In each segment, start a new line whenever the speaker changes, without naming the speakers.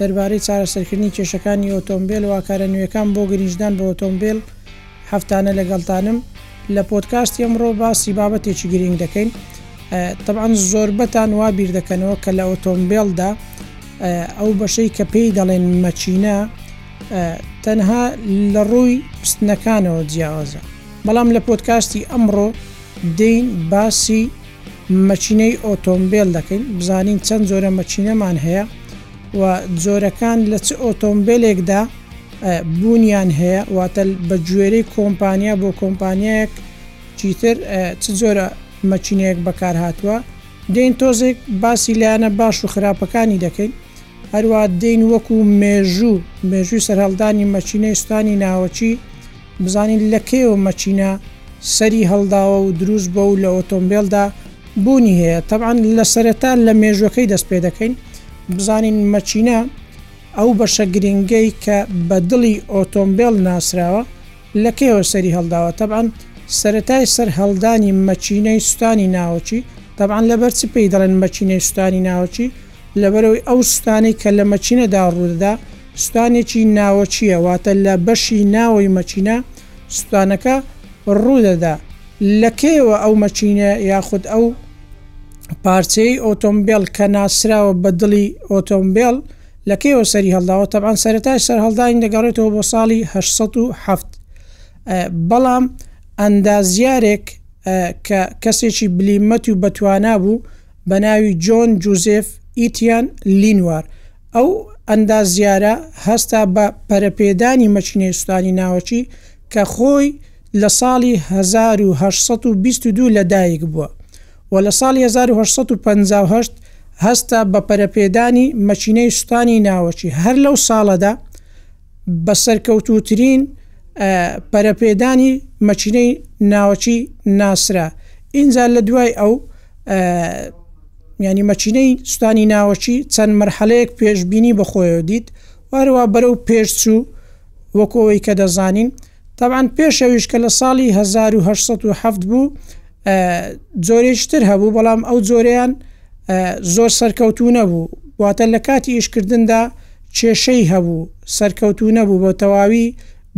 دەربارەی چارەسەرکردنی کێشەکانی ئۆتۆمبێل و ئاکارە نوێکان بۆ گرنجدان بە ئۆتۆمبێل هەفتانە لەگەڵتانم لە پۆدکاستی ئەمڕۆ باسی بابەتێکی گرنگ دەکەین تەبان زۆربەتان وا بیر دەکەنەوە کە لە ئۆتۆمبێلدا ئەو بەشەی کە پێی دەڵێن مەچینە تەنها لە ڕووی پستنەکانەوە جیاوازە بەڵام لە پۆدکاستی ئەمڕۆ دین باسی مەکینەی ئۆتۆمبێل دەکەین بزانین چەند جۆرە مەکینەمان هەیە و جۆرەکان لە چ ئۆتۆمبێلێکدا بوونیان هەیە واتە بە گوێرەی کۆمپانیا بۆ کۆمپانیایەک چیتر چ جۆرە مەکینەیەک بەکار هاتووە دین تۆزێک باسی لایەنە باش و خراپەکانی دەکەین هەروە دین وەکو مێژوو مێژووی سەرهەڵدانی مەچینەی سوستانی ناوەچی بزانین لە کەیەوە مەکینە سەری هەڵداوە و دروست بۆ و لە ئۆتۆمبێلدا بوونی هەیە تەبعاان لە سەرەتا لە مێژوەکەی دەست پێ دەکەین بزانین مەکینە ئەو بەشە گرنگەی کە بە دڵی ئۆتۆمبێل ناسراوە لە کەیەوە سەری هەڵداوە تەبعاان سەتای سەر هەڵدانی مەکینەی سوستانی ناوەچی تەبان لەبەرچ پێی دەڵێن مەکینەی سوستانی ناوەچی لەبەرئەوەی ئەو سوتانەی کە لە مەکینەدا ڕوودەدا سوتانێکی ناوەکییە واتە لە بەشی ناوەی مەکینە سوتانەکە ڕوودەدا لە کەیەوە ئەو مەکینە یاخود ئەو پارچەی ئۆتۆمبێل کە ناسراوە بە دڵی ئۆتۆمبێل لە کەیەوە سەری هەڵداوە تەبان سەرەتای سەرهەڵدانی دەگەڕێتەوە بۆ ساڵی 1970 بەڵام ئەندازیارێک کە کەسێکی بلیمەت و بەتوانا بوو بە ناوی جۆن جوزێف ئیتیان لینوار، ئەو ئەندازیارە هەستا بە پەرەپێدانی مەکینەی سوتانی ناوەکی کە خۆی لە ساڵی 1822 لەدایک بووە و لە ساڵی 1858 هەستا بە پەرەپێدانی مەکینەی سوتانی ناوەکی هەر لەو ساڵەدا بە سەرکەوتووترین پەرەپێدانی مەکینەی ناوەکی ناسرا ئینجا لە دوای ئەو ینی مەکینەی سوستانی ناوەکی چەند مەرحەلەیەک پێشببینی بەخۆیەوە دیت وارەوە بەرەو پێشچوو وەکەوەی کە دەزانین تەبعەن پێش ئەویش کە لە ساڵی هەزار و هەشت سەد و حەفت بوو جۆرێکی تر هەبوو بەڵام ئەو جۆرەیان زۆر سەرکەوتوو نەبوو واتە لە کاتی ئیشکردندا کێشەی هەبوو سەرکەوتوو نەبوو بۆ تەواوی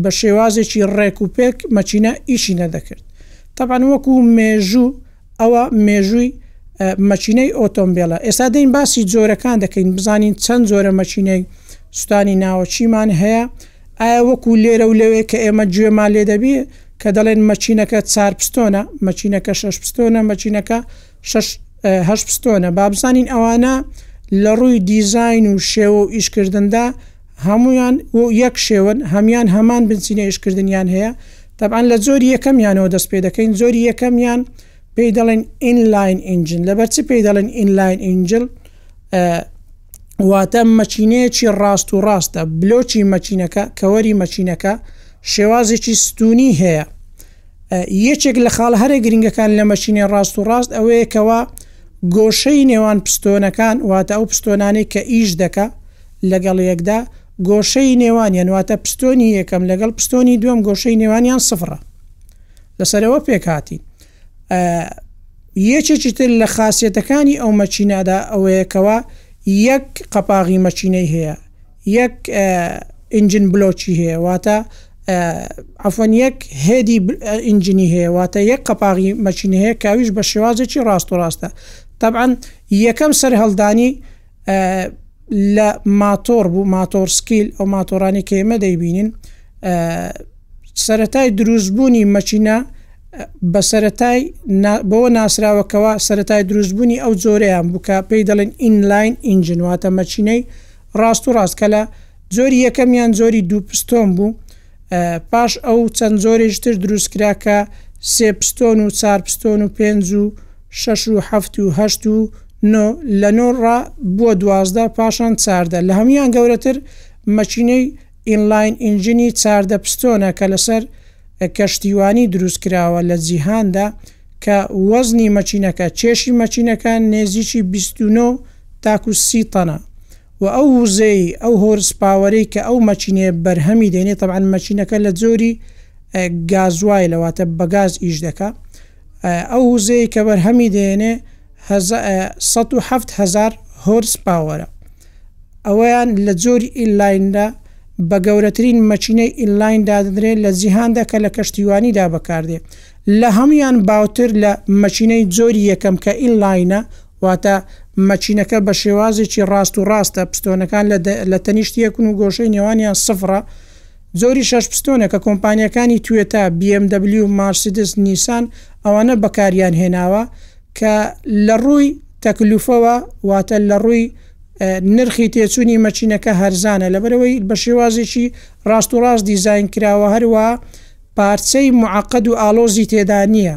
بە شێوازێکی ڕێک و پێک مەچینە ئیشی نەدەکرد تەبعەن وەکوو مێژوو ئەوە مێژووی مەکینەی ئۆتۆمبێلە ئێستا دەین باسی جۆرەکان دەکەین بزانین چەند جۆرە مەکینەی سوتانی ناوەچیمان هەیە ئایا وەکو لێرە و لەوێ کە ئێمە گوێمان لێ دەبێ کە دەڵێن مەچینەکە چار پستۆنە مەچینەکە شش پستۆنە مەچینەکە هەش پستۆنە بابزانین ئەوانە لە ڕووی دیزین و شێوە و ئیشکردندا هەموویان وەو یەک شێوەن، هەموویان هەمان بنچینەی ئیشکردنیان هەیە، تەبعەن لە جۆری یەکەمیانەوە دەست پێ دەکەین، جۆری یەکەمیان پێی دەڵێن ئینلاین ئینجن، لەبەر چ پێی دەڵێن ئینلاین ئینجل؟ واتە مەکینەیەکی ڕاست و ڕاستە بلۆکی مەکینەکە کەوەری مەکینەکە شێوازێکی ستونی هەیە یەکێک لە خاڵ هەرە گرنگەکان لە مەشینێ ڕاست و ڕاست ئەوەیە کەەوە گۆشەی نێوان پستۆنەکان واتە ئەو پستۆنانەی کە ئیش دەکە لەگەڵ یەکدا، گۆشەی نێوانیان، واتە پستۆنی یەکەم لەگەڵ پستۆنی دووەم گۆشەی نێوانیان سفڕە. لەسەرەوە پێکهاتین. یەکێکی تر لە خاسیەتەکانی ئەو مەکینادا ئەوەیە کەوا یەک قەپاغی مەکینەی هەیە، یەک ئینجن بلۆکی هەیە واتە عەفوەن یەک هێدی ئینجنی هەیە واتە یەک قەپاغی مەکینە هەیە کە ئەویش بە شێوازێکی ڕاست و ڕاستە. تەبعەن یەکەم سەرهەڵدانی، لە ماتۆڕ بوو ماتۆر سکیل ئەو ماتۆرانی کە ئێمە دەیبینین سەتای دروستبوونی مەچینە بە سەتای بەوە ناسراوەکەەوە سەتای دروستبوونی ئەو جۆریان بووکە پێی دەڵێن ئینلاین ئینجن واتە مەچینەی ڕاست و ڕاستکە لە جۆری یەکەمیان جۆری دوو پستۆم بوو پاش ئەو چەند جۆرێکی تر دروست کرا کە سێ پستۆن و چار پستۆن و پێنج و شەش و حەفت و هەشت و نۆ لە نۆ ڕا بووە دوازدە پاشان چاردە لە هەموان گەورەتر مەچینەی ئینلاین ئینجنی چاردە پستۆنە کە لەسەر کەشتیوانی دروست کراوە لە جیهاندا کە وەزنی مەچینەکە کێشی مەچینەکە نێزیکی بیست و نۆ تاکو سی تەنە و ئەو وزەی ئەو هۆرس پاوەرەی کە ئەو مەکینەیە بەرهەمی دەینێ تەبعەن مەکینەکە لە جۆری گازوایلە واتە بە گاز ئیش دەکا ئەو وزەیە کە بەرهەمی دێنێ 1970هزار هۆرس پاوەرە ئەوەیان لە جۆری ئیللایندا بە گەورەترین مەچینەی ئیللاین دادرێت لە جیهاندا کە لە کەشتیوانیدا بەکاردێ لە هەمویان باوتر لە مەچینەی جۆری یەکەم کە ئیللاینە واتە مەکینەکە بە شێوازێکی ڕاست و ڕاستە، پستۆنەکان لە لە تەنیشت یەکن و گۆشەی نێوانیان سفڕە. جۆری شەش پستۆنە کە کۆمپانیاکانی توێتا، بی ئێم دەبلیو، مارسیدس، نیسان ئەوانە بەکاریان هێناوە کە لە ڕووی تەکلوفەوە واتە لە ڕووی نرخی تێچوونی مەکینەکە هەرزانە لەبەرئەوەی بە شێوازێکی ڕاست و ڕاست دیزاین کراوە هەروەها پارچەی موعەقەد و ئاڵۆزی تێدا نییە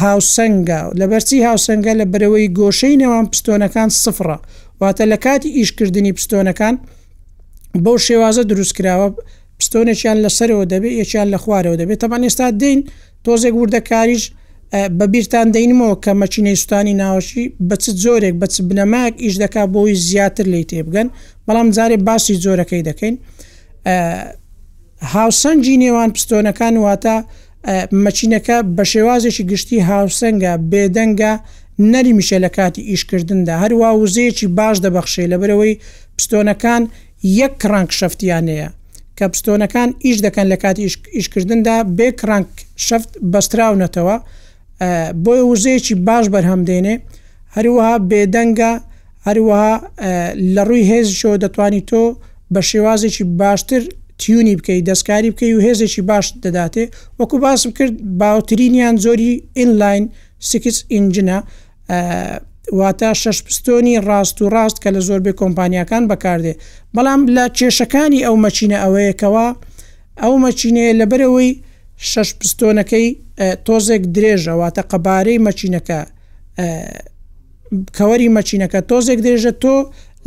هاوسەنگە، لەبەرچی هاوسەنگە؟ لەبەرئەوەی گۆشەی نێوان پستۆنەکان سفڕە، واتە لە کاتی ئیشکردنی پستۆنەکان بەو شێوازە دروست کراوە پستۆنێکیان لە سەرەوە دەبێت یەکیان لە خوارەوە دەبێت تەبان ئێستا دین تۆزێک وردەکاریش بەبییران دەینمەوە کە مەچینەی سووتانی ناوەشی بە چ جۆرێک بە چ بنەماک ئیش دەکات بۆی زیاتر لی تێبگەن بەڵام جارێ باسی جۆرەکەی دەکەین هاوسەنگی نێوان پستۆنەکان واتە مەچینەکە بە شێوازێکی گشتی هاوسەنگە، بێدەنگە، نەریمیشە لە کاتی ئیشکردندا، هەروا وزەیەکی باش دەبەخشێ لەبەرئەوەی پستۆنەکان یەک کرانک شەفتیان هەیە، کە پستۆنەکان ئیش دەکەن لە کاتی ئیشکردندا بێ کرانک شەفت بەستراونەتەوە، بۆیە وزەیەکی باش بەرهەم دێنێ هەروەها بێدەنگە هەروەها لە ڕووی هێزشەوە دەتوانی تۆ بە شێوازێکی باشتر تیونی بکەی دەستکاری بکەی و هێزێکی باش دەداتێ وەکو باسم کرد باوترینیان زۆری ئینلاین سکس ئینجنە واتە شش پستۆنی ڕاست و ڕاست کە لە زۆربەی کۆمپانیەکان بەکاردێ بەڵام لە کێشەکانی ئەو مەچینە ئەوەیەکەوە ئەو مەکینەیە لەبەرئەوەی شەش پستۆنەکەی تۆزێک درێژە واتە قەبارەی مەکینەکە کەوەری مەچینەکە تۆزێک درێژە تۆ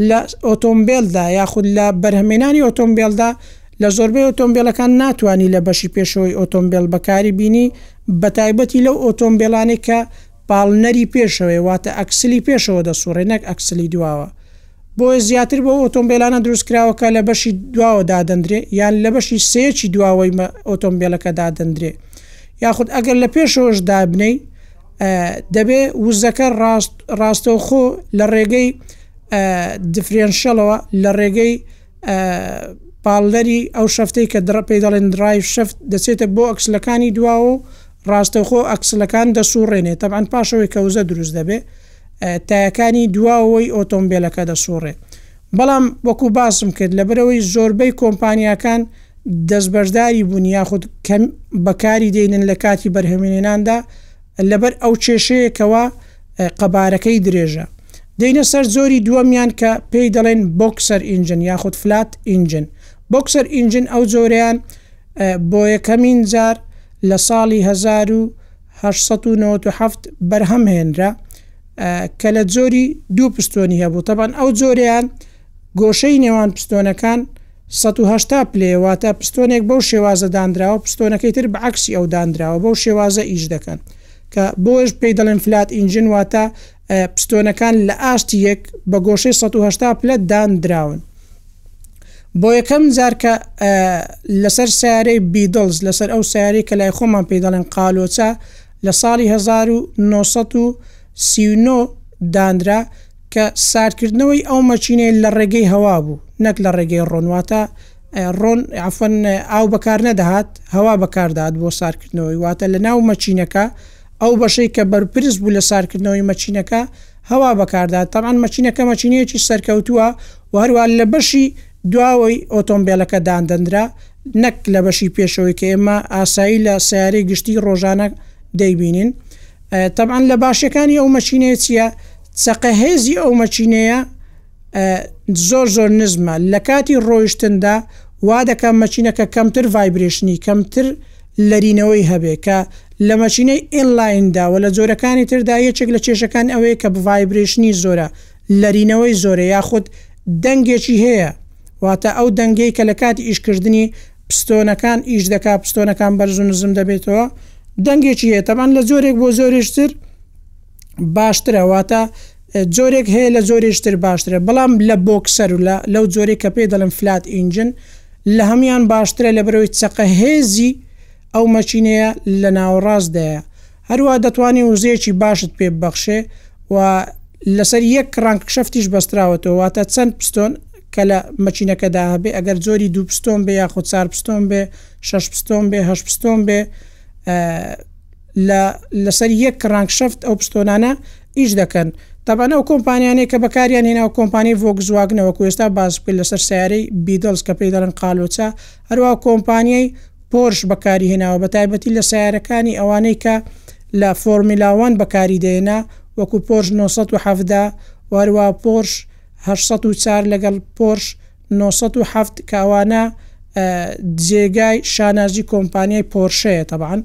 لە ئۆتۆمبیلدا یاخود لە بەرهەمێنانی ئۆتۆمبیلدا لە زۆربەی ئۆتۆمبیلەکان ناتوانانی لە بەشی پێشەوەی ئۆتۆمبیل بەکاری بینی بە تایبەتی لەو ئۆتۆمبیلانی کە پاڵنەری پێشەوەیە واتە ئەکسلی پێشەوە دەسوڕێت نەک ئەکسلی دواوە بۆیە زیاتر بۆ ئۆتۆمبێلانە دروستکراوە کە لە بەشی دواوە دادەندرێ یان لە بەشی سێکی دواوەی ئۆتۆمبیلەکە دادەندرێ یاخود ئەگەر لە پێشەوەش دابنەی دەبێ وزەکە ڕاست ڕاستەوخۆ لە ڕێگەی دفرێنشەڵەوە لە ڕێگەی پاڵنەری ئەو شەفتەی کە دڕە پێی دەڵێن درایڤ شەفت دەچێتە بۆ ئەکسلەکانی دواوە و ڕاستەوخۆ ئەکسلەکان دەسوڕێنێ تەبعەن پاشەوەی کە وزە دروست دەبێ تایەکانی دواوەی ئۆتۆمبیلەکە دەسوڕێ بەڵام وەکو باسم کرد لە برەوەی زۆربەی کۆمپانیاکان دەستبەرداری بوون یاخود کەم بەکاری دێنن لە کاتی بەرهەمێناندا لەبەر ئەوکێشەیە کەوا قەبارەکەی درێژە. دێینە سەر جۆری دووەمیان کە پێی دەڵێن Boxer Engine یاخود Flat Engine. Boxer Engine ئەو جۆرەیان بۆیەکەمین جار لە ساڵی هەزار و هەشت سەد و نەوەد و حەفت بەرهەم هێنرا کە لە جۆری دوو پستۆنی هەبوو تەبعەن ئەو جۆرەیان گۆشەی نێوان پستۆنەکان سەد و هەشتا پلەیە، واتە پستۆنێک بەو شێوازە داندراوە پستۆنەکەی تر بە عەکسی ئەو داندراوە بەو شێوازە ئیش دەکەن کە بۆیەش پێی دەڵێن فلات ئینجن واتە پستۆنەکان لە ئاستی یەک بە گۆشەی سەد و هەشتا پلە داندراون. بۆ یەکەم جار کە لەسەر سیارەی بیدڵز لەسەر ئەو سیارەی کە لای خۆمان پێی دەڵێن قالۆچە لە ساڵی 1939 دانرا کە ساردکردنەوەی ئەو مەکینەی لە ڕێگەی هەوا بوو نەک لە ڕێگەی ڕۆن واتە ڕۆن عفن ئاو بەکار نەدەهات هەوا بەکاردات بۆ ساردکردنەوەی واتە لە ناو مەچینەکە ئەو بەشەی کە بەرپرس بوو لە ساردکردنەوەی مەچینەکە هەوا بەکاردات تاان مەچینەکە مەچینەیەکی سەرکەوتووە و هەروە لە بەشی دواوەی ئۆتۆمبیلەکە دادەندرا نەک لە بەشی پێشەوەی کە ئێمە ئاسایی لە سیارەی گشتی ڕۆژانە دەیبینین تەعاان لە باشەکانی ئەو مەچینەیە چییە؟ چەقە هێزی ئەو مەکینەیە زۆر زۆر نزمە لەکاتی ڕۆیشتندا وادەکە مەکینەکە کەمتر ڤایبرێشنی کەمتر لەرینەوەی هەبێ کە لە مەکینەی ئینلایندا وە لە جۆرەکانی تردا یەکێک لە کێشەکانی ئەوەیە کە ڤایبرێشنی زۆرە لەرینەوەی زۆرە یاخود دەنگێکی هەیە واتە ئەو دەنگەی کە لە کاتی ئیشکردنی پستۆنەکان ئیش دەکا پستۆنەکان بەرز و نزم دەبێتەوە دەنگێکی هەیە تەبان لە جۆرێک بۆ زۆرێشتر باشترە واتە جۆرێک هەیە لە جۆرێش تر باشترە بەڵام لە بۆکسەر و لە لەو جۆرێک کە پێی دەڵم فلات ئینجن لە هەمان باشترە لە برەوەی چەقە هێزی ئەو مەچینەیە لە ناوەڕاستدایە هەروە دەتوانانی وزەیەکی باشت پێ ببەخشێ و لەسەر یەک ڕنگ شەفتیش بەستراوەتەوە واتە چەند پستۆن کە لە مەچینەکەدا هەبێ ئەگەر جۆری دوو پستۆن بێ یاخود چار پستۆن بێ شش پستۆن بێ هەش پستۆن بێ لە لەسەر یەک کڕانکشەفت ئەو پستۆنانە ئیش دەکەن تەبعەن ئەو کۆمپانیانەی کە بەکاریان هێناوە کۆمپانیای ڤۆکسواگنە وەکو ئێستا باس بکەین لەسەر سەیارەی بیدڵز کە پێی دەڵێن قالۆچە هەروەها کۆمپانیای پۆرش بەکاری هێناوە بە تایبەتی لە سەیارەکانی ئەوانەی کە لە فۆرمیلا وان بەکاری دەهێنا وەکو پۆرش 917 و هەروەها پۆرش 804 لەگەڵ پۆرش نۆ سەد و حەفت کە ئەوانە جێگای شانازی کۆمپانیای پۆرشەیە تەبعەن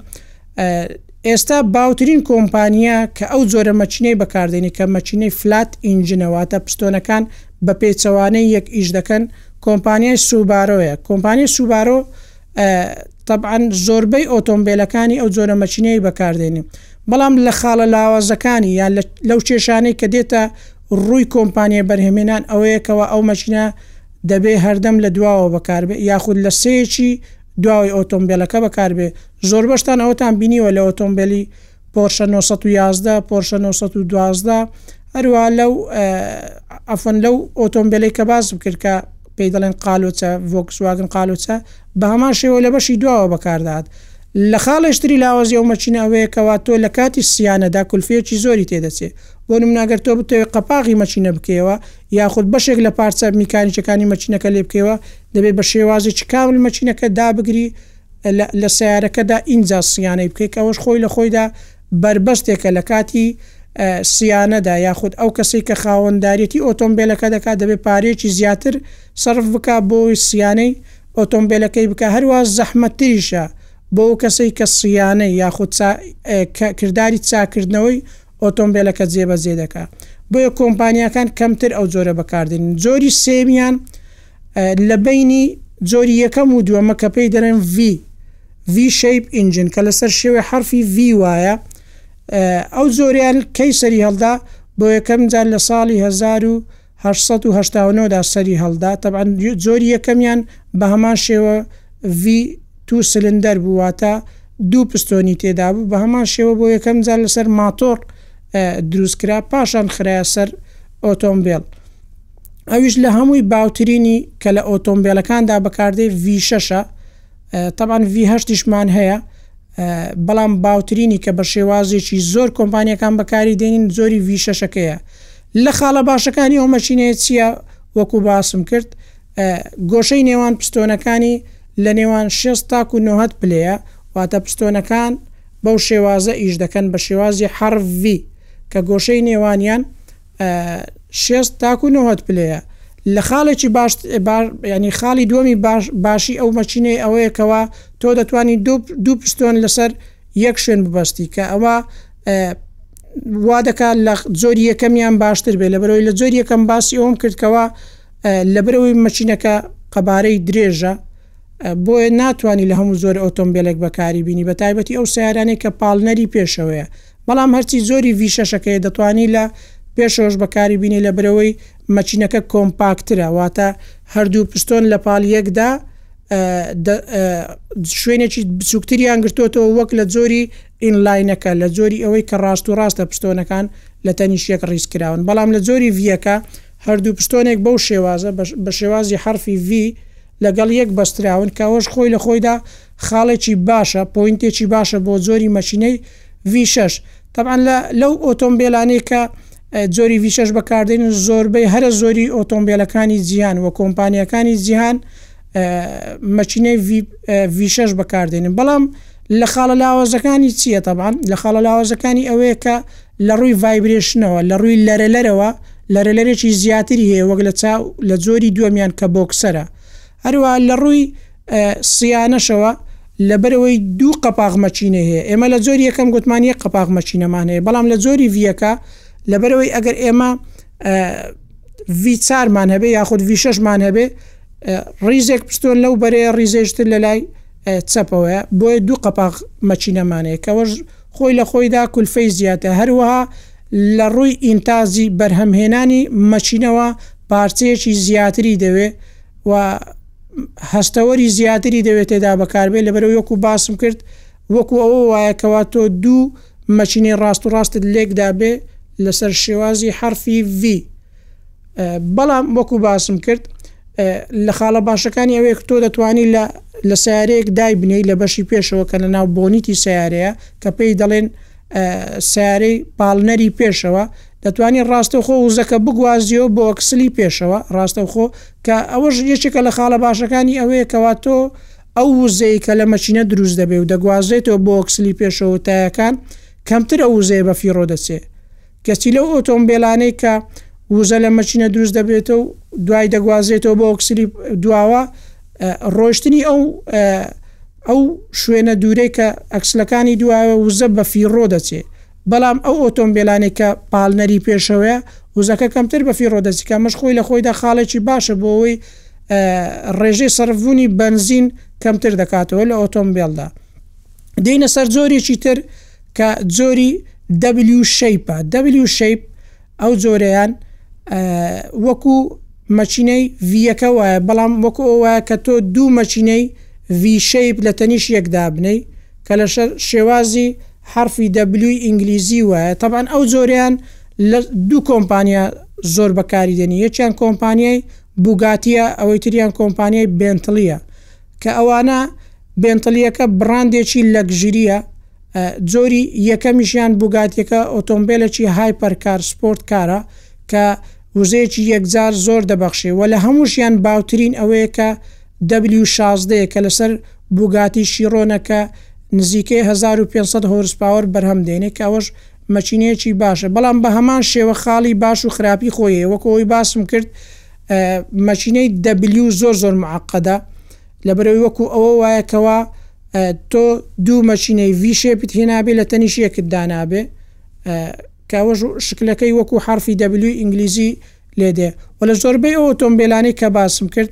ئێستا باوترین کۆمپانیا کە ئەو جۆرە مەچینەی بەکاردێنی کە مەچینەی فلات ئینجنەواتە پستۆنەکان بە پێچەوانەی یەک ئیش دەکەن کۆمپانیای سوبارۆیە کۆمپانیای سوبارۆ طبعاً زۆربەی ئۆتۆمبیلەکانی ئەو جۆرە مەچینەی بەکاردێنی بەڵام لە خاڵە لاوازەکانی یان لەو کێشانەی کە دێتە ڕووی کۆمپانیای بەرهەمێنان ئەوەیە کەوا ئەو مەشینە دەبێ هەردەم لە دواوە بەکار بێ یاخود لە سێیەکی دواوەی ئۆتۆمبێلەکە بەکار بێ زۆربەشتان ئەوەتان بینیوە لە ئۆتۆمبێلی پۆرشە نۆ سەد و یازدە پۆرشە نۆ سەد و دوازدە هەروە لەو ئەفەن لەو ئۆتۆمبێلی کە باس بکرد کە پێی دەڵێن قالۆچە ڤۆکس واگن قالۆچە بە هەمان شێوە لە بەشی دواوە بەکاردات لە خاڵێشتری لاوەزی ئەو مەچینە ئەوەیە کەوا تۆ لە کاتی سیانەدا کولفەیەکی زۆری تێدەچێت بۆ نمونە گەر تۆ بتەوێت قەپاغی مەکینە بکەیەوە یاخود بەشێک لە پارچە میکانیکەکانی مەکینەکە لێ بکەیەوە دەبێت بە شێوازێکی کامل مەکینەکە دابگری لە سەیارەکەدا ئینجا سیانەی بکەیت ئەوەش خۆی لە خۆیدا بەربەستێکە لە کاتی سیانەدا یاخود ئەو کەسی کە خاوەنداریەتی ئۆتۆمبیلەکە دەکات دەبێت پارێکی زیاتر سەرف بکە بۆی سیانەی ئۆتۆمبیلەکەی بکە هەروە زەحمەتریشە بۆ کەسی کە سیانەی یاخود کردداری چاکردنەوەی ئۆتۆمبێلەکە جێبەجێ دەکا بۆیە کۆمپانیاکان کەمتر ئەو جۆرە بەکاردێنن جۆری سێمیان لە بینی جۆری یەکەم و دووەمە کە پێی دەرێن V V shape ئینجن کە لەسەر شێوێ حرفی V وایە ئەو جۆریان کەی سەری هەڵدا بۆ یەکەم جار لە ساڵی 1970 هەشت سەد و هەشتا و نۆ دا سەری هەڵدا تەبعەن جۆری یەکەمیان بە هەمان شێوە ڤی توو سلندەر بوو واتە دوو پستۆنی تێدا بوو بە هەمان شێوە بۆ یەکەم جار لەسەر ماتۆڕ دروست کرا پاشان خرایە سەر ئۆتۆمبێل ئەویش لە هەمووی باوترینی کە لە ئۆتۆمبێلەکاندا بەکاردێ ڤی شەشە تەبان ڤی هەشتیشمان هەیە بەڵام باوترینی کە بە شێوازێکی زۆر کۆمپانیاکان بەکاری دێنین زۆری ڤی شەشەکەیە لە خاڵە باشەکانی ئەو مەشینەیە چییە وەکو باسم کرد گۆشەی نێوان پستۆنەکانی لە نێوان 6 تاکو و 90 پلەیە واتە پستۆنەکان بەو شێوازە ئیش دەکەن بە شێوازی حرڤ کە گۆشەی نێوانیان شێست تاکو نەوەد پلەیە لە خاڵێکی باش ینی خاڵی دووەمی باش باشی ئەو مەچینەی ئەوەیە کەەوە تۆ دەتوانانی دوو پستۆن لەسەر یەک شوێن ببەستی کە ئەوە وا دەکات لە زۆر یەکەمیان باشتر بێ لە بەرەوەی لە زۆر یەکەم باسی ئەوم کردکەوە لە برەوەی مەچینەکە قەبارەی درێژە بۆیە ناتوانانی لە هەموو زۆر ئۆتۆمبیلێک بەکاری بینی بە تایبەتی ئەو سیارانەی کە پاڵنەری پێشەوەیە بەڵام هەرچی جۆری ڤی شەشەکەیە دەتوانی لە پێشەوەش بەکاری بینی لەبرەوەی مەکینەکە کۆمپاکترە واتە هەردوو پستۆن لە پاڵ یەکدا شوێنێکی بچووکتریان گرتوتەوە وەک لە جۆری ئینلاینەکە لە جۆری ئەوەی کە ڕاست و ڕاستە پستۆنەکان لە تەنیش یەک ڕیز کراون بەڵام لە جۆری ڤیەکە هەردوو پستۆنێک بەو شێوازە بە شێوازی حرفی ڤی لەگەڵ یەک بەستراون کە ئەوەش خۆی لە خۆیدا خاڵێکی باشە پۆینتێکی باشە بۆ جۆری مەکینەی ڤی شەش تەبان لە لەو ئۆتۆمبیلانەی کە جۆری ڤی شەش بەکاردێن زۆربەی هەرە زۆری ئۆتۆمبیلەکانی جیهان و کۆمپانیەکانی جیهان مەکینەی ڤی شەش بەکاردێنن بەڵام لە خاڵە لاوەزەکانی چییە تەبان لە خاڵە لاوەزەکانی ئەوەیە کە لە ڕووی ڤایبرێشنەوە لە ڕووی لەرە لەرەوە لەرەلەرێکی زیاتری هەیە وەک لە چاو لە جۆری دووەمیان کە بۆکسەرە هەروەها لە ڕووی صیانەشەوە لەبەرئەوەی دوو قەپاغ مەکینەی هەیە ئێمە لە جۆری یەکەم گوتمان یەک قەپاغ مەکینەمان هەیە بەڵام لە جۆری ڤیەکە لەبەرەوەی ئەگەر ئێمە ڤی چارمان هەبێ یاخود ڤیشەشمان هەبێ ڕیزێک پستۆن لەو بەرێ ڕیزێشتر لە لای چەپەوەە بۆیە دوو قەپاغ مەچینەمانەیە کەەوەش خۆی لە خۆیدا کولفەی زیاتە هەروەها لە ڕووی ئینتازی بەرهەمهێنانی مەچینەوە پارچەیەکی زیاتری دەوێ و هەستەوەری زیاتری دەوێت تێدا بەکاربێت لەبەرەوە وەکو باسم کرد وەکو ئەوە وایە کەوا تۆ دوو مەچینەی ڕاست و ڕاستت لێکدا بێ لەسەر شێوازی حرفی V بەڵام وەکو باسم کرد لە خاڵە باشەکانی ئەوەیە تۆ دەتوانی لە لە سیارەیەک دای بنەی لە بەشی پێشەوە کە لە ناو بۆنیتی سیارەیە کە پێی دەڵێن سیارەی پاڵنەری پێشەوە دەتوانی ڕاستەوخۆ وزەکە بگوازیەوە بۆ ئەکسلی پێشەوە ڕاستەوخۆ کە ئەوەش یەکێکە لە خاڵە باشەکانی ئەوەیە کەوا تۆ ئەو وزەی کە لە مەکینە دروست دەبێ و دەگوازرێتەوە بۆ ئەکسلی پێشەوە تایەکان کەمتر ئەو وزەیە بە فیڕۆ دەچێ کەچی لەو ئۆتۆمبیلانەی کە وزە لە مەکینە دروست دەبێتەوە و دوای دەگوازرێتەوە بۆ ئەکسلی دواوە ڕۆشتنی ئەو ئەو شوێنە دوورەی کە ئەکسلەکانی دوایە وزە بە فیڕۆ دەچێ بەڵام ئەو ئۆتۆمبێلانەی کە پاڵنەری پێشەوەیە وزەکە کەمتر بەفیڕۆ دەچیت کە ئەمەش خۆی لەخۆیدا خاڵێکی باشە بۆ ئەوەی ڕێژەی سەرفبوونی بەنزین کەمتر دەکاتەوە لە ئۆتۆمبێلدا دێینە سەر جۆرێکی تر کە جۆری دەبلیو شەیپە دەبلیو شەیپ ئەو جۆرەیان وەکو مەچینەی ڤیەکە وایە بەڵام وەکو ئەو وایە کە تۆ دوو مەچینەی ڤیشەیب لە تەنیش یەکدابنەی کە لە شێوازی حەرفی دەبلیوی ئینگلیزی وایە تەبعەن ئەو جۆرەیان لە دوو کۆمپانیا زۆر بەکاری دێنی یەکیان کۆمپانیای بوگاتیە ئەوەی تریان کۆمپانیای بێنتڵیە کە ئەوانە بێنتڵیەکە بڕاندێکی لەگژریە جۆری یەکەمیشیان بوگاتیەکە ئۆتۆمبیلێکی هایپەر کار سپۆرت کارە کە وزەیەکی یەکجار زۆر دەبەخشێ و لە هەمووشیان باوترین ئەوەیە کە W16 کە لەسەر بوگاتی شیڕۆنە کە نزیکەی هەزار و پێنج سەد هۆرسپاوەر بەرهەم دێنێت کە ئەوەش مەکینەیەکی باشە بەڵام بە هەمان شێوە خاڵی باش و خراپی خۆی هەیە وەکو ئەوی باسم کرد مەکینەی دەبلیو زۆر زۆر معقدە لەبەرەوەی وەکو ئەوە وایە کەوا تۆ دوو مەکینەی ویشێپت هێنابێ لە تەنیش یەکت دانابێ کەوەش شکلەکەی وەکو حرفی دەبلیو ئینگلیزی لێدێ و لە زۆربەی ئەو ئۆتۆمبیلانی کە باسم کرد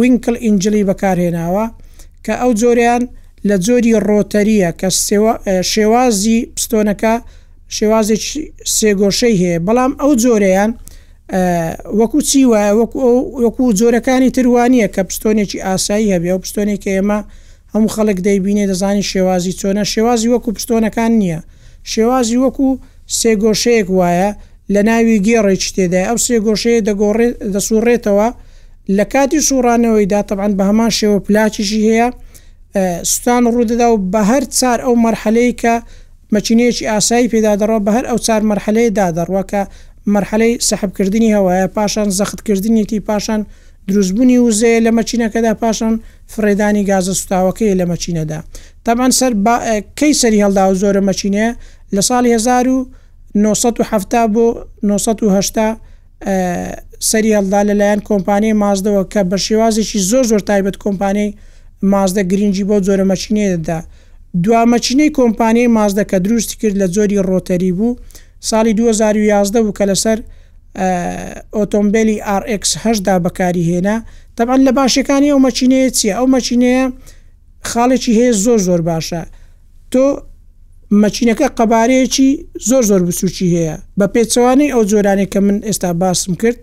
وینکڵ ئینجلی بەکارهێناوە کە ئەو جۆرەیان لە جۆری ڕۆتەرییە کە شێوازی پستۆنەکە شێوازێکی سێگۆشەی هەیە بەڵام ئەو جۆرەیان وەکو چی وایە وەکو جۆرەکانی تروانییە کە پستۆنێکی ئاسایی هەبێ و پستۆنێکە ئێمە هەموو خەڵک دەیبینێ دەزانی شێوازی چۆنە، شێوازی وەکوو پشتۆنەکان نییە، شێوازی وەکوو سێگۆشەیەک وایە لە ناوی گێڕێکی تێدایە، ئەو سێگۆشەیە دەگۆڕێ دەسووڕێتەوە، لە کاتی سووڕانەوەیدا تەبعەن بە هەمان شێوە پلاکیشی هەیە سوتان ڕوو دەدا و بە هەر چار ئەو مەرحەلەی کە مەکینەیەکی ئاسایی پێدا دەڕوا بە هەر ئەو چار مەرحەلەیە دا دەڕوا کە مەرحەلەی سەحبکردنی هەوایە پاشان زەختکردنیەتی پاشان دروستبوونی وزەیە لە مەکینەکەدا پاشان فڕێدانی گازە سوتاوەکەیە لە مەچینەدا تەبعەن سەر با کەی سەری هەڵدا ئەو زۆرە مەچینەیە لە ساڵی هەزار و نۆ سەد و حەفتا بۆ نۆ سەد و هەشتا سەری هەڵدا لەلایەن کۆمپانیای مازدەوە کە بە شێوازێکی زۆر زۆر تایبەت کۆمپانیای مازدە گرنگی بۆ جۆرە مەچینەیەدا دوا مەچینەی کۆمپانیای مازدە کە دروستی کرد لە جۆری ڕۆتەری بوو ساڵی دوو هەزار و یازدە بوو کە لەسەر ئۆتۆمبێلی ئاڕ ئێکس هەشت دا بەکاری هێنا تەبعەن لە باشیەکانی ئەو مەچینەیە چیە ئەو مەچینەیە خاڵێکی هەیە زۆر زۆر باشە تۆ مەچینەکە قەبارەیەکی زۆر زۆر بچوکی هەیە بە پێچەوانەی ئەو جۆرانێک کە من ئێستا باسم کرد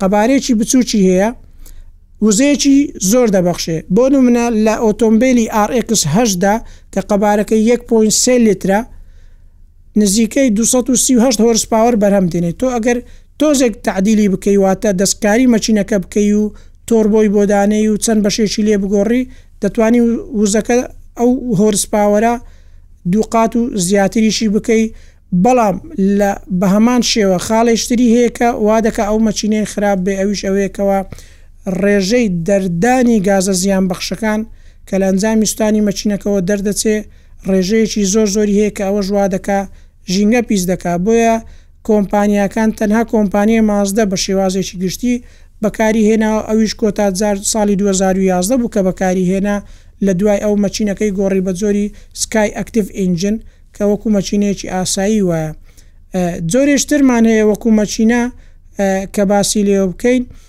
قەبارەیەکی بچوکی هەیە وزەیەکی زۆر دەبەخشێ بۆ نمونە لە ئۆتۆمبیلی RX هەشدا کە قەبارەکە 1.3 لترە نزیکەی دوو سەد و سی و هەشت هۆرس پاوەر بەرهەم دێنێت تۆ ئەگەر تۆزێک تەعدیلی بکەی واتە دەستکاری مەچینەکە بکەی و تۆربۆی بۆ دانێی و چەند بەشێکی لێ بگۆڕی دەتوانی وزەکە ئەو هۆرس پاوەرە دووقات و زیاتریشی بکەی بەڵام لە بەهەمان شێوە خاڵێشتری هەیە کە وا دەکە ئەو مەچینەی خراپ بێ ئەویش ئەوەیە کەوا ڕێژەی دەردانی گازە زیان بەخشەکان کە لە ئەنجامی سوتانی مەچینەکەەوە دەردەچێ ڕێژەیەکی زۆر زۆری هەیە کە ئەوەش وادەکا ژینگە پیس دەکا بۆیە کۆمپانیاکان تەنها کۆمپانیای مازدە بە شێوازێکی گشتی بەکاری هێناوە ئەویش کۆتا جار ساڵی دوو هەزار و یازدە بوو کە بەکاری هێنا لە دوای ئەو مەچینەکەی گۆڕی بە جۆری سکای ئەکتیڤ ئینجن کە وەکو مەچینەیەکی ئاسایی وایە جۆرێشترمان هەیە وەکو مەچینە کە باسی لێوە بکەین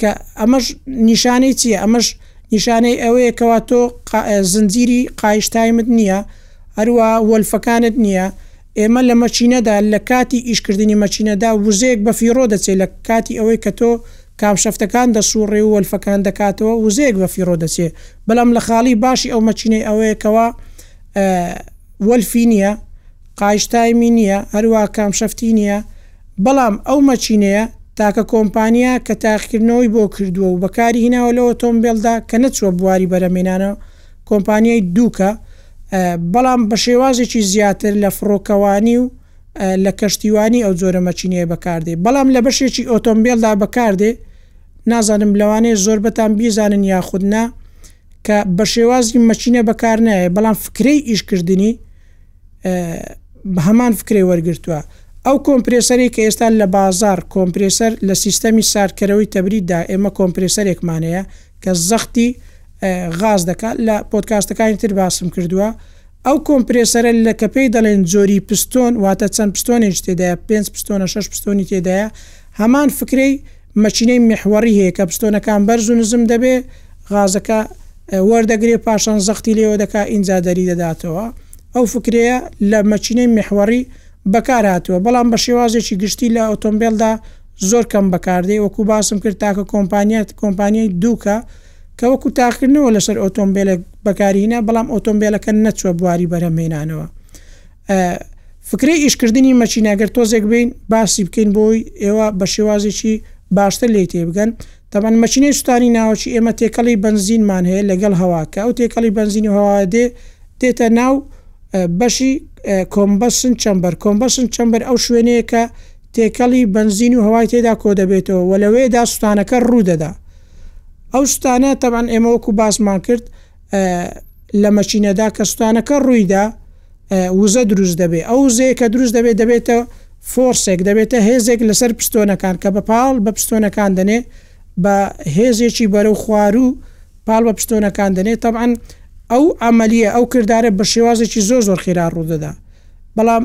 کە ئەمەش نیشانەی چییە ئەمەش نیشانەی ئەوەیە کەوا تۆ زنجیری قایش تایمت نییە هەروە وەلفەکانت نییە ئێمە لە مەچینەدا لە کاتی ئیشکردنی مەچینەدا وزەیەک بە فیڕۆ دەچێت لە کاتی ئەوەی کە تۆ کامشەفتەکان دەسوڕێ و وەلفەکان دەکاتەوە وزەیەک بە فیڕۆ دەچێت بەڵام لە خاڵی باشی ئەو مەچینەی ئەوەیە کەەوە وەلفی نییە قاش تایمی نییە هەروا کامشەفتی نییە بەڵام ئەو مەکینەیە تاکە کۆمپانیا کە تاقیکردنەوەی بۆ کردووە و بەکاری هیناوە لەو ئۆتۆمبێلدا کە نەچووە بواری بەرەمێنانە کۆمپانیای دووکە بەڵام بە شێوازێکی زیاتر لە فڕۆکەوانی و لە کەشتیوانی ئەو جۆرە مەکینەیە بەکاردێ بەڵام لە بەشێکی ئۆتۆمبێلدا بەکاردێ نازانم لەوانەیە زۆربەتان بیزانن یاخود نا کە بە شێوازی مەکینە بەکار نایە بەڵام فکرەی ئیشکردنی هەمان فکرەی وەرگرتووە. ئەو کۆمپرێسەرەی کە ئێستا لە بازاڕ کۆمپرێسەر لە سیستەمی ساردکەرەوەی تەبریددا ئێمە کۆمپرێسەرێکمان هەیە کە زەختی غاز دەکات لە پۆدکاستەکانی تر باسم کردووە ئەو کۆمپرێسەرە لە کە پێی دەڵێن جۆری پستۆن واتە چەند پستۆنێکی تێدایە پێنج پستۆنە شەش پستۆنی تێدایە هەمان فکرەی مەکینەی میحوەڕی هەیە کە پستۆنەکان بەرز و نزم دەبێ غازەکە وەردەگرێ پاشان زەختی لێوە دەکا ئینجا دەری دەداتەوە ئەو فکرەیە لە مەکینەی میحوەڕی بەکار هاتووە بەڵام بە شێوازێکی گشتی لە ئۆتۆمبێلدا زۆر کەم بەکار دێ وەکوو باسم کرد تاکە کۆمپانیا کۆمپانیای دووکە کە وەکوو تاقیکردنەوە لەسەر ئۆتۆمبێلێک بەکاری هینا بەڵام ئۆتۆمبێلەکە نەچووە بواری بەرهەمهێنانەوە فکرەی ئیشکردنی مەچینە گەر تۆزێک بین باسی بکەین بۆی ئێوە بە شێوازێکی باشتر لی تێبگەن تەبەن مەچینەی سووتانی ناوچی ئێمە تێکەڵی بنزینمان هەیە لەگەڵ هەواکە ئەو تێکەڵی بنزینی هەوا دێ دێتە ناو بەشی کۆمبەسن چەمبەر کۆمبەسن چەمبەر ئەو شوێنەیەکە تێکەڵی بنزین و هەوای تێدا کۆ دەبێتەوە و لەوەیەدا سووتانەکە ڕوودەدا ئەو شتانە تەبان ئێمەوەکو باسمان کرد لە مەکینەدا کە سوتانەکە ڕوویدا وزە دروست دەبێ ئەو وزەیە کە دروست دەبێت دەبێتە فۆرسێک دەبێتە هێزێک لەسەر پستۆنەکان کە بە پاڵ بە پستۆنەکان دەنێ بە هێزێکی بەرەو خوار و پاڵ بە پستۆنەکان دەنێ تەعاان ئەو ئەعملیە ئەو کردارە بە شێوازێکی زۆر زۆر خێرا ڕوودەدا بەڵام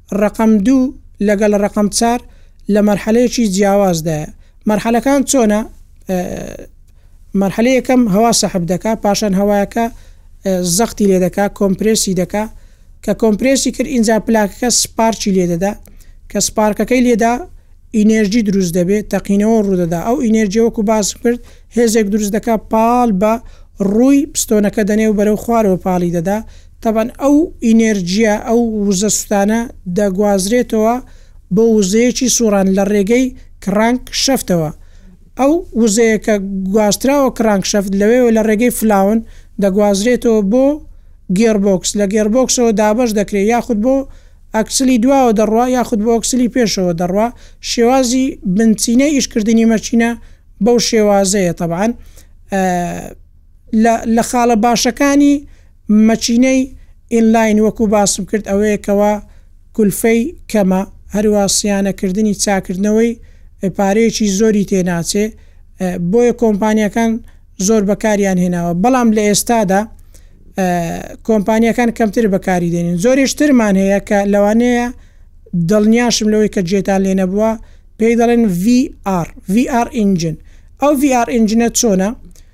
ڕەقەم دوو لەگەڵ ڕەقەم چار لە مەرحەلەیەکی جیاوازدایە مەرحەلەکان چۆنە مەرحەلە یەکەم هەوا سەحب دەکا پاشان هەوایەکە زەختی لێ دەکا کۆمپرسی دەکا کە کۆمپرسی کرد ئینجا پلاکەکە سپارچی لێ دەدا کە سپارکەکەی لێدا ئینێرژی دروست دەبێت تەقینەوە ڕوودەدا ئەو ئینێرجیەوەکو باس کرد هێزێک دروست دەکە پاڵ بە ڕووی پستۆنەکە دەنێ و بەرەو خوارەوە پاڵی دەدا تەبعەن ئەو ئینێرجییە، ئەو وزە سووتانە دەگوازرێتەوە بۆ وزەیەکی سووڕان لە ڕێگەی کڕانک شەفتەوە. ئەو وزەیە کە گواستراوە کڕانک شەفت لەوێوە لە ڕێگەی فلاون دەگوازرێتەوە بۆ گێربۆکس، لە گێربۆکسەوە دابەش دەکرێ یاخود بۆ ئەکسلی دواوە دەڕوا یاخود بۆ ئەکسلی پێشەوە دەڕوا. شێوازی بنچینەی ئیشکردنی مەکینە بەو شێوازەیە تەبعەن لە خاڵە باشەکانی. مەکینەی ئینلاین وەکو باسم کرد ئەوەیە کەوا کولفەی کەمە هەروا سیانە کردنی چاکردنەوەی پارەیەکی زۆری تێ ناچێ بۆیە کۆمپانیەکان زۆر بەکاریان هێناوە بەڵام لە ئێستادا کۆمپانیەکان کەمتر بەکاری دێنین زۆریش ترمان هەیە کە لەوانەیە دڵنیاشم لەوەی کە جێتان لێ نەبووە پێی دەڵێن VR VR ئینجن ئەو VR ئینجنە چۆنە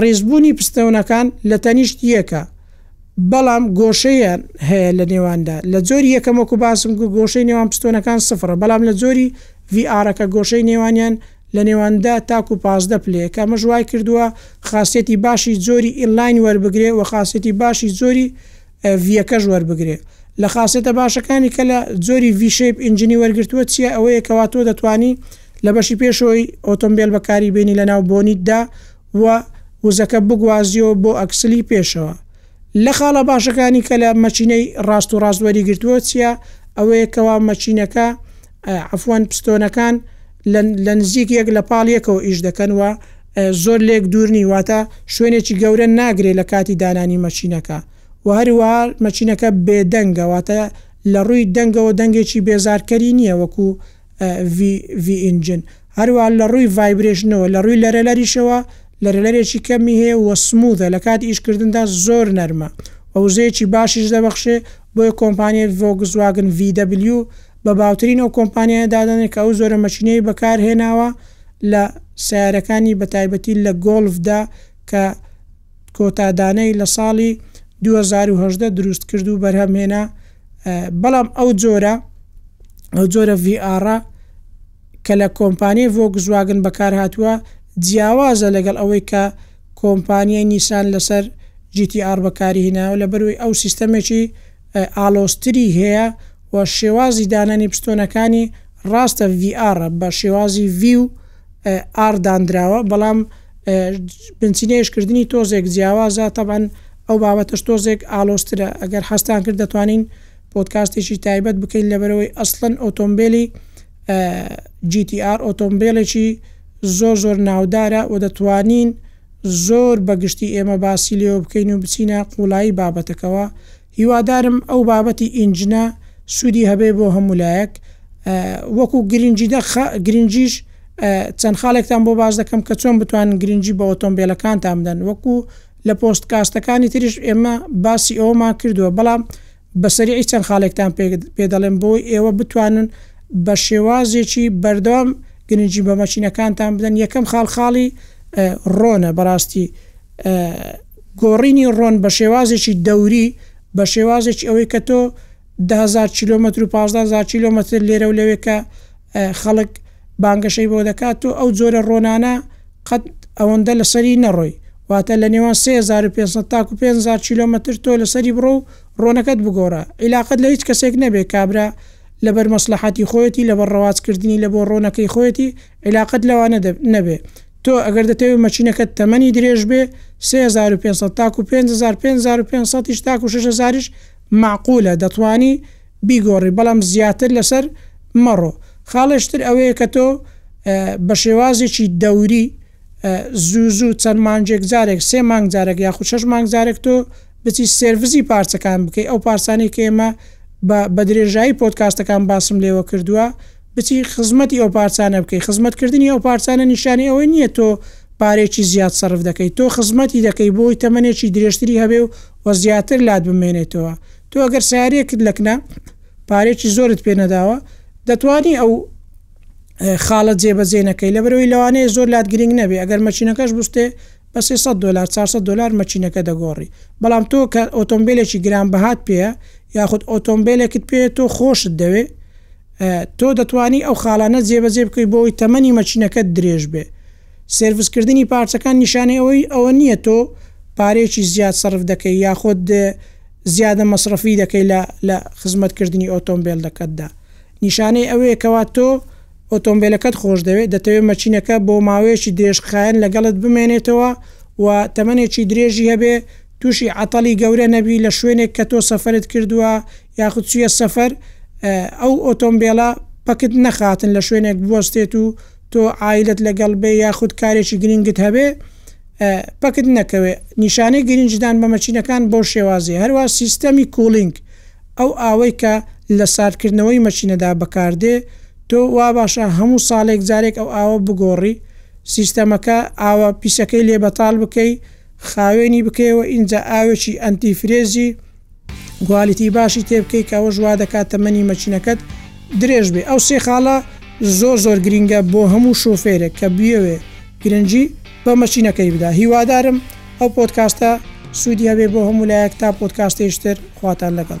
ڕیزبوونی پستەونەکان لە تەنیشت یەکە بەڵام گۆشەیان هەیە لە نێواندا، لە جۆری یەکەم وەکو باسم کرد گۆشەی نێوان پستۆنەکان سفرە بەڵام لە جۆری VR ەکە گۆشەی نێوانیان لە نێوان دە تاکو پازدە پلەیە کە ئەمەش وایکردووە خاسیەتی باشی جۆری ئینلاین وەربگرێ و خاسیەتی باشی جۆری ڤیەکەش وەربگرێ لە خاسێتە باشەکانی کە لە جۆری ڤی شەیپ ئینجنی وەرگرتووە چیە ئەوەیە کەوا تۆ دەتوانی لە بەشی پێشەوەی ئۆتۆمبێل بەکاری بێنی لەناو بۆنیت دا و وزەکە بگوازیەوە بۆ ئەکسلی پێشەوە لە خاڵە باشەکانی کە لە مەکینەی ڕاست و ڕاست وەری گرتووە چیە ئەوەیە کەوا مەکینەکە عەفوەن پستۆنەکان لە نزیک یەک لە پاڵ یەکەوە ئیش دەکەن و زۆر لێک دوور نین واتە شوێنێکی گەورە ناگرێت لە کاتی دانانی مەچینەکە و هەروەها مەچینەکە بێدەنگە واتە لە ڕووی دەنگەوە دەنگێکی بێزارکەری نییە وەکو ڤی ئینجن هەروەها لە ڕووی ڤایبرێشنەوە لە ڕووی لەرەلەریشەوە لەرەلەرێکی کەمی هەیە و سمووزە لە کاتی ئیشکردندا زۆر نەرمە و وزەیەکی باشیش دەبەخشێت بۆیە کۆمپانیای ڤۆکسواگن ڤی دەبلیو بە باوترین ئەو کۆمپانیایە دادەنرێت کە ئەو جۆرە مەکینەی بەکارهێناوە لە سەیارەکانی بە تایبەتی لە گۆڵفدا کە کۆتا دانەی لە ساڵی دوو هەزار و هەژدە دروست کرد و بەرهەمهێنا بەڵام ئەو جۆرە ئەو جۆرە ڤی ئاڕە کە لە کۆمپانیای ڤۆکسواگن بەکارهاتووە جیاوازە لەگەڵ ئەوەی کە کۆمپانیای نیسان لەسەر جی تی ئاڕ بەکاریهێناوە لەبەرئەوەی ئەو سیستەمێکی ئاڵۆزتری هەیە و شێوازی دانەنی پستۆنەکانی ڕاستە VR ە بە شێوازی View ئاڕ داندراوە بەڵام بنچینە ئێش کردنی تۆزێک جیاوازە تەبعەن ئەو بابەتەش تۆزێک ئاڵۆزترە ئەگەر حەزتان کرد دەتوانین پۆدکاستێکی تایبەت بکەین لەبەرەوەی ئەسڵەن ئۆتۆمبێلی GTR ئۆتۆمبێلێکی زۆر زۆر ناودارە و دەتوانین زۆر بە گشتی ئێمە باسی لێوە بکەین و بچینە قوڵایی بابەتەکەوە هیوادارم ئەو بابەتی ئینجنە سودی هەبێ بۆ هەموو لایەک وەکو گرنگی دە گرنگیش چەند خاڵێکتان بۆ باز دەکەم کە چۆن بتوانن گرنگی بە ئۆتۆمبیلەکانتان بدەن وەکو لە پۆست کاستەکانی تریش ئێمە باسی ئەومان کردووە بەڵام بەسەریعی چەند خاڵێکتان پێ دەڵێن بۆی ئێوە بتوانن بە شێوازێکی بەردەوام گرنگی بە مەچینەکانتان بدەن یەکەم خاڵ خاڵی ڕۆنە بەڕاستی گۆڕینی ڕۆن بە شێوازێکی دەوری بە شێوازێکی ئەوەی کە تۆ دهزار کیلومتر و پازدهزار کیلومتر لێرە و لەوێ کە خەڵک بانگەشەی بۆ دەکات تۆ ئەو جۆرە ڕۆنانە قەت ئەوەندە لەسەری نەڕۆی واتە لە نێوان 3500 تاکو 500 کیلومتر تۆ لەسەری بڕۆ و ڕۆنەکەت بگۆڕە عیلاقت لە هیچ کەسێک نەبێ کابرا لەبەر مەسلحەتی خۆەتی لەبەر ڕەوازکردنی لە بۆ ڕۆنەکەی خۆەتی عیلاقت لەوانە نەبێ تۆ ئەگەر دەتەوێت مەچینەکەت تەمەنی درێژ بێ سێ هەزار و پێنج سەد تاکو پێنج هەزار پێنج هەزار و پێنج سەد یش تاکو شەش هەزاریش مەعقولە دەتوانی بیگۆڕی بەڵام زیاتر لەسەر مەڕۆ خاڵێش تر ئەوەیە کە تۆ بە شێوازێکی دەوری زوو زوو چەند مانگێک جارێک سێ مانگ جارێک یاخود شەش مانگ جارێک تۆ بچی سێرڤزی پارچەکان بکەی ئەو پارسانی کە ئێمە بە بە درێژایی پۆدکاستەکان باسم لێوە کردووە بچی خزمەتی ئەو پارچانە بکەی، خزمەت کردنی ئەو پارچانە نیشانی ئەوەی نییە تۆ پارەیەکی زیاد سەرف دەکەی، تۆ خزمەتی دەکەی بۆی تەمەنێکی درێژتری هەبێ و زیاتر لات بمێنێتەوە، تۆ ئەگەر سەیارەیەکت لەکنە پارەیەکی زۆرت پێ نەداوە دەتوانی ئەو خاڵە جێبەجێ نەکەی لەبەرئەوەی لەوانەیە زۆر لات گرینگ نەبێ ئەگەر مەکینەکەش بوستێ بە سێ سەد دۆلار چوار سەد دۆلار مەکینەکە دەگۆڕی بەڵام تۆ کە ئۆتۆمبیلێکی گران بەهات پێیە یاخود ئۆتۆمبیلێکت پێ تۆ خۆشت دەوێ تۆ دەتوانی ئەو خاڵانە جێبەجێ بکەیت بۆ ئەوەی تەمەنی مەکینەکەت درێژ بێت. سێرڤسکردنی پارچەکان نیشانەی ئەوەی ئەوە نییە تۆ پارەیەکی زیاد سەرف دەکەیت یاخود زیادە مەسرەفی دەکەیت لە لە خزمەتکردنی ئۆتۆمبێلەکەتدا. نیشانەی ئەوەیە کەوا تۆ ئۆتۆمبێلەکەت خۆش دەوێت، دەتەوێت مەکینەکە بۆ ماوەیەکی درێژخایەن لەگەڵت بمێنێتەوە و تەمەنێکی درێژی هەبێت، تووشی عەتەڵی گەورە نەبی لە شوێنێک کە تۆ سەفەرت کردووە یاخود چویە سەفەر ئەو ئۆتۆمبێلە پەکت نەخاتن لە شوێنێک بوەستێت و تۆ عایلەت لەگەڵ بێ یاخود کارێکی گرنگت هەبێ پەکت نەکەوێ نیشانەی گرنجدان بە مەچینەکان بەو شێوازی هەروە سیستەمی کوڵینگ ئەو ئاوەی کە لە ساردکردنەوەی مەچینەدا بەکاردێ تۆ وا باشە هەموو ساڵێک جارێک ئەو ئاوە بگۆڕی سیستەمەکە ئاوە پیسەکەی لێ بەتاڵ بکەی خاوێنی بکەیەوە ئینجا ئاوێکی ئەنتی فرێزی گوالیتی باشی تێبکەی کە ئەوەش وادەکات تەمەنی مەچینەکەت درێژ بێ ئەو سێ خاڵە زۆر زۆر گرینگە بۆ هەموو شوفێرێک کە بیەوێ گرنگی بە مەچینەکەی بدا هیوادارم ئەو پۆتکاستە سوودی هەبێ بۆ هەموو لایەک تا پۆتکاستێشتر خواتان لەگەڵ.